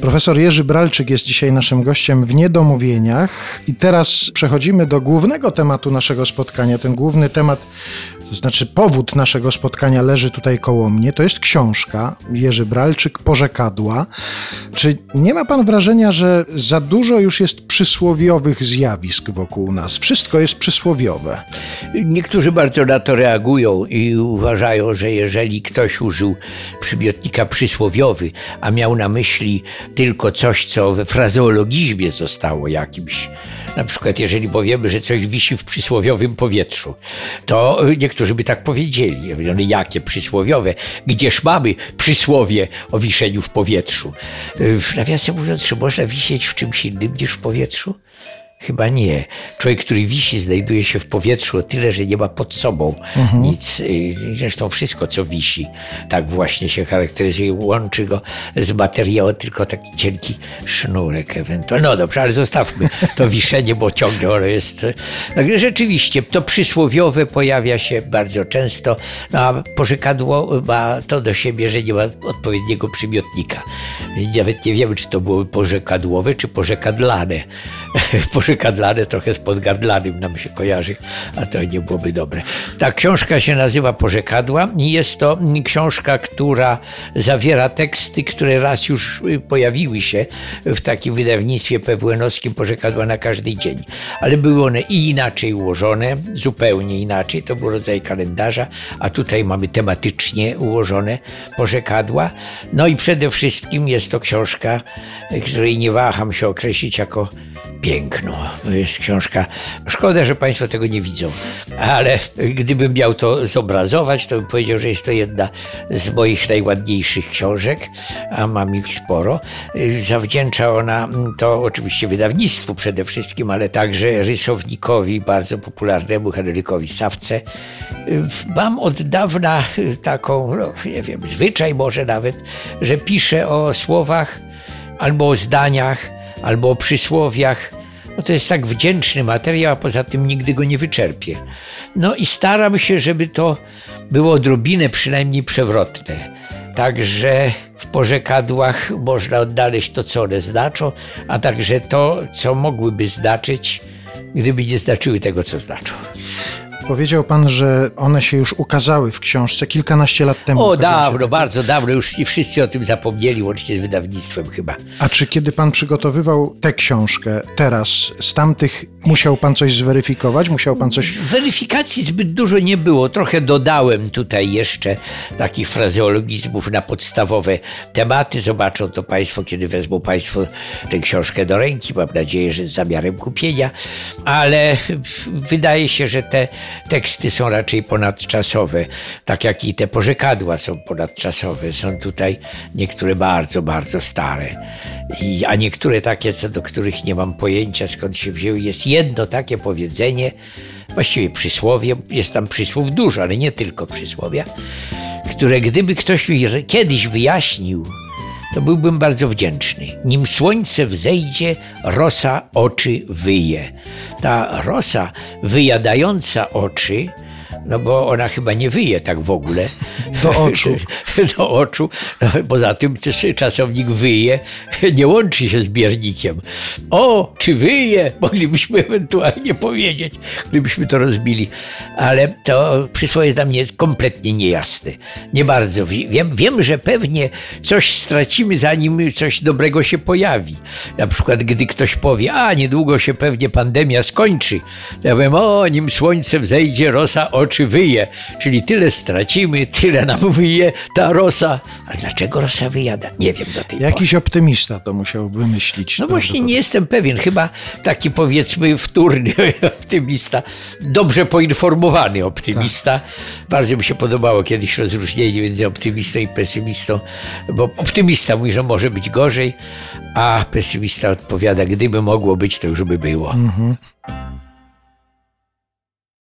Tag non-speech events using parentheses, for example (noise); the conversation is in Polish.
Profesor Jerzy Bralczyk jest dzisiaj naszym gościem w Niedomówieniach i teraz przechodzimy do głównego tematu naszego spotkania. Ten główny temat, to znaczy powód naszego spotkania leży tutaj koło mnie. To jest książka Jerzy Bralczyk, Porzekadła. Czy nie ma pan wrażenia, że za dużo już jest przysłowiowych zjawisk wokół nas? Wszystko jest przysłowiowe. Niektórzy bardzo na to reagują i uważają, że jeżeli ktoś użył przymiotnika przysłowiowy, a miał na myśli tylko coś, co we frazeologizmie zostało jakimś, na przykład jeżeli powiemy, że coś wisi w przysłowiowym powietrzu, to niektórzy by tak powiedzieli. Jakie przysłowiowe? Gdzież mamy przysłowie o wiszeniu w powietrzu? W nawiasem mówiąc, czy można wisieć w czymś innym niż w powietrzu? Chyba nie. Człowiek, który wisi, znajduje się w powietrzu o tyle, że nie ma pod sobą nic. Y, Zresztą wszystko, co wisi, tak właśnie się charakteryzuje. Łączy go z materiałem tylko taki cienki sznurek ewentualnie. No dobrze, ale zostawmy to (laughs) wiszenie, bo ciągle ono jest... Także rzeczywiście, to przysłowiowe pojawia się bardzo często, no a pożykadło ma to do siebie, że nie ma odpowiedniego przymiotnika. Nawet nie wiemy, czy to byłoby pożekadłowe, czy pożekadlane. (laughs) Pożekadlane trochę z podgardlanym nam się kojarzy, a to nie byłoby dobre. Ta książka się nazywa Pożekadła i jest to książka, która zawiera teksty, które raz już y, pojawiły się w takim wydawnictwie pewłenowskim Pożekadła na każdy dzień. Ale były one i inaczej ułożone, zupełnie inaczej, to był rodzaj kalendarza, a tutaj mamy tematycznie ułożone pożekadła. No i przede wszystkim jest to książka, której nie waham się określić jako piękno. To jest książka. Szkoda, że Państwo tego nie widzą, ale gdybym miał to zobrazować, to bym powiedział, że jest to jedna z moich najładniejszych książek, a mam ich sporo. Zawdzięcza ona to oczywiście wydawnictwu przede wszystkim, ale także rysownikowi bardzo popularnemu Henrykowi Sawce. Mam od dawna taką, no, nie wiem, zwyczaj może nawet, że piszę o słowach albo o zdaniach, albo o przysłowiach. No to jest tak wdzięczny materiał, a poza tym nigdy go nie wyczerpię. No i staram się, żeby to było odrobinę przynajmniej przewrotne. Także w porzekadłach można odnaleźć to, co one znaczą, a także to, co mogłyby znaczyć, gdyby nie znaczyły tego, co znaczą. Powiedział pan, że one się już ukazały w książce kilkanaście lat temu. O, dawno, bardzo dawno, już i wszyscy o tym zapomnieli, łącznie z wydawnictwem chyba. A czy kiedy pan przygotowywał tę książkę teraz, z tamtych musiał pan coś zweryfikować? Musiał pan coś. Weryfikacji zbyt dużo nie było. Trochę dodałem tutaj jeszcze takich frazeologizmów na podstawowe tematy. Zobaczą to Państwo, kiedy wezmą Państwo tę książkę do ręki. Mam nadzieję, że z zamiarem kupienia, ale wydaje się, że te teksty są raczej ponadczasowe, tak jak i te porzekadła są ponadczasowe. Są tutaj niektóre bardzo, bardzo stare. I, a niektóre takie, co do których nie mam pojęcia skąd się wzięły. Jest jedno takie powiedzenie, właściwie przysłowie, jest tam przysłów dużo, ale nie tylko przysłowia, które gdyby ktoś mi kiedyś wyjaśnił, to byłbym bardzo wdzięczny. Nim słońce wzejdzie, rosa oczy wyje. Ta rosa wyjadająca oczy, no bo ona chyba nie wyje tak w ogóle. Do oczu. (laughs) Do oczu. No, poza tym też czasownik wyje nie łączy się z biernikiem. O, czy wyje? Moglibyśmy ewentualnie powiedzieć, gdybyśmy to rozbili. Ale to przysłowie jest dla mnie kompletnie niejasne. Nie bardzo. Wiem, wiem, że pewnie coś stracimy, zanim coś dobrego się pojawi. Na przykład, gdy ktoś powie, a niedługo się pewnie pandemia skończy. Ja powiem, o, nim słońce wzejdzie, rosa oczy oczy wyje, czyli tyle stracimy, tyle nam wyje ta rosa. Ale dlaczego rosa wyjada? Nie wiem do tej pory. Jakiś optymista to musiał wymyślić. No właśnie nie jestem pewien, chyba taki powiedzmy wtórny (laughs) optymista, dobrze poinformowany optymista. Bardzo mi się podobało kiedyś rozróżnienie między optymistą i pesymistą, bo optymista mówi, że może być gorzej, a pesymista odpowiada, gdyby mogło być, to już by było.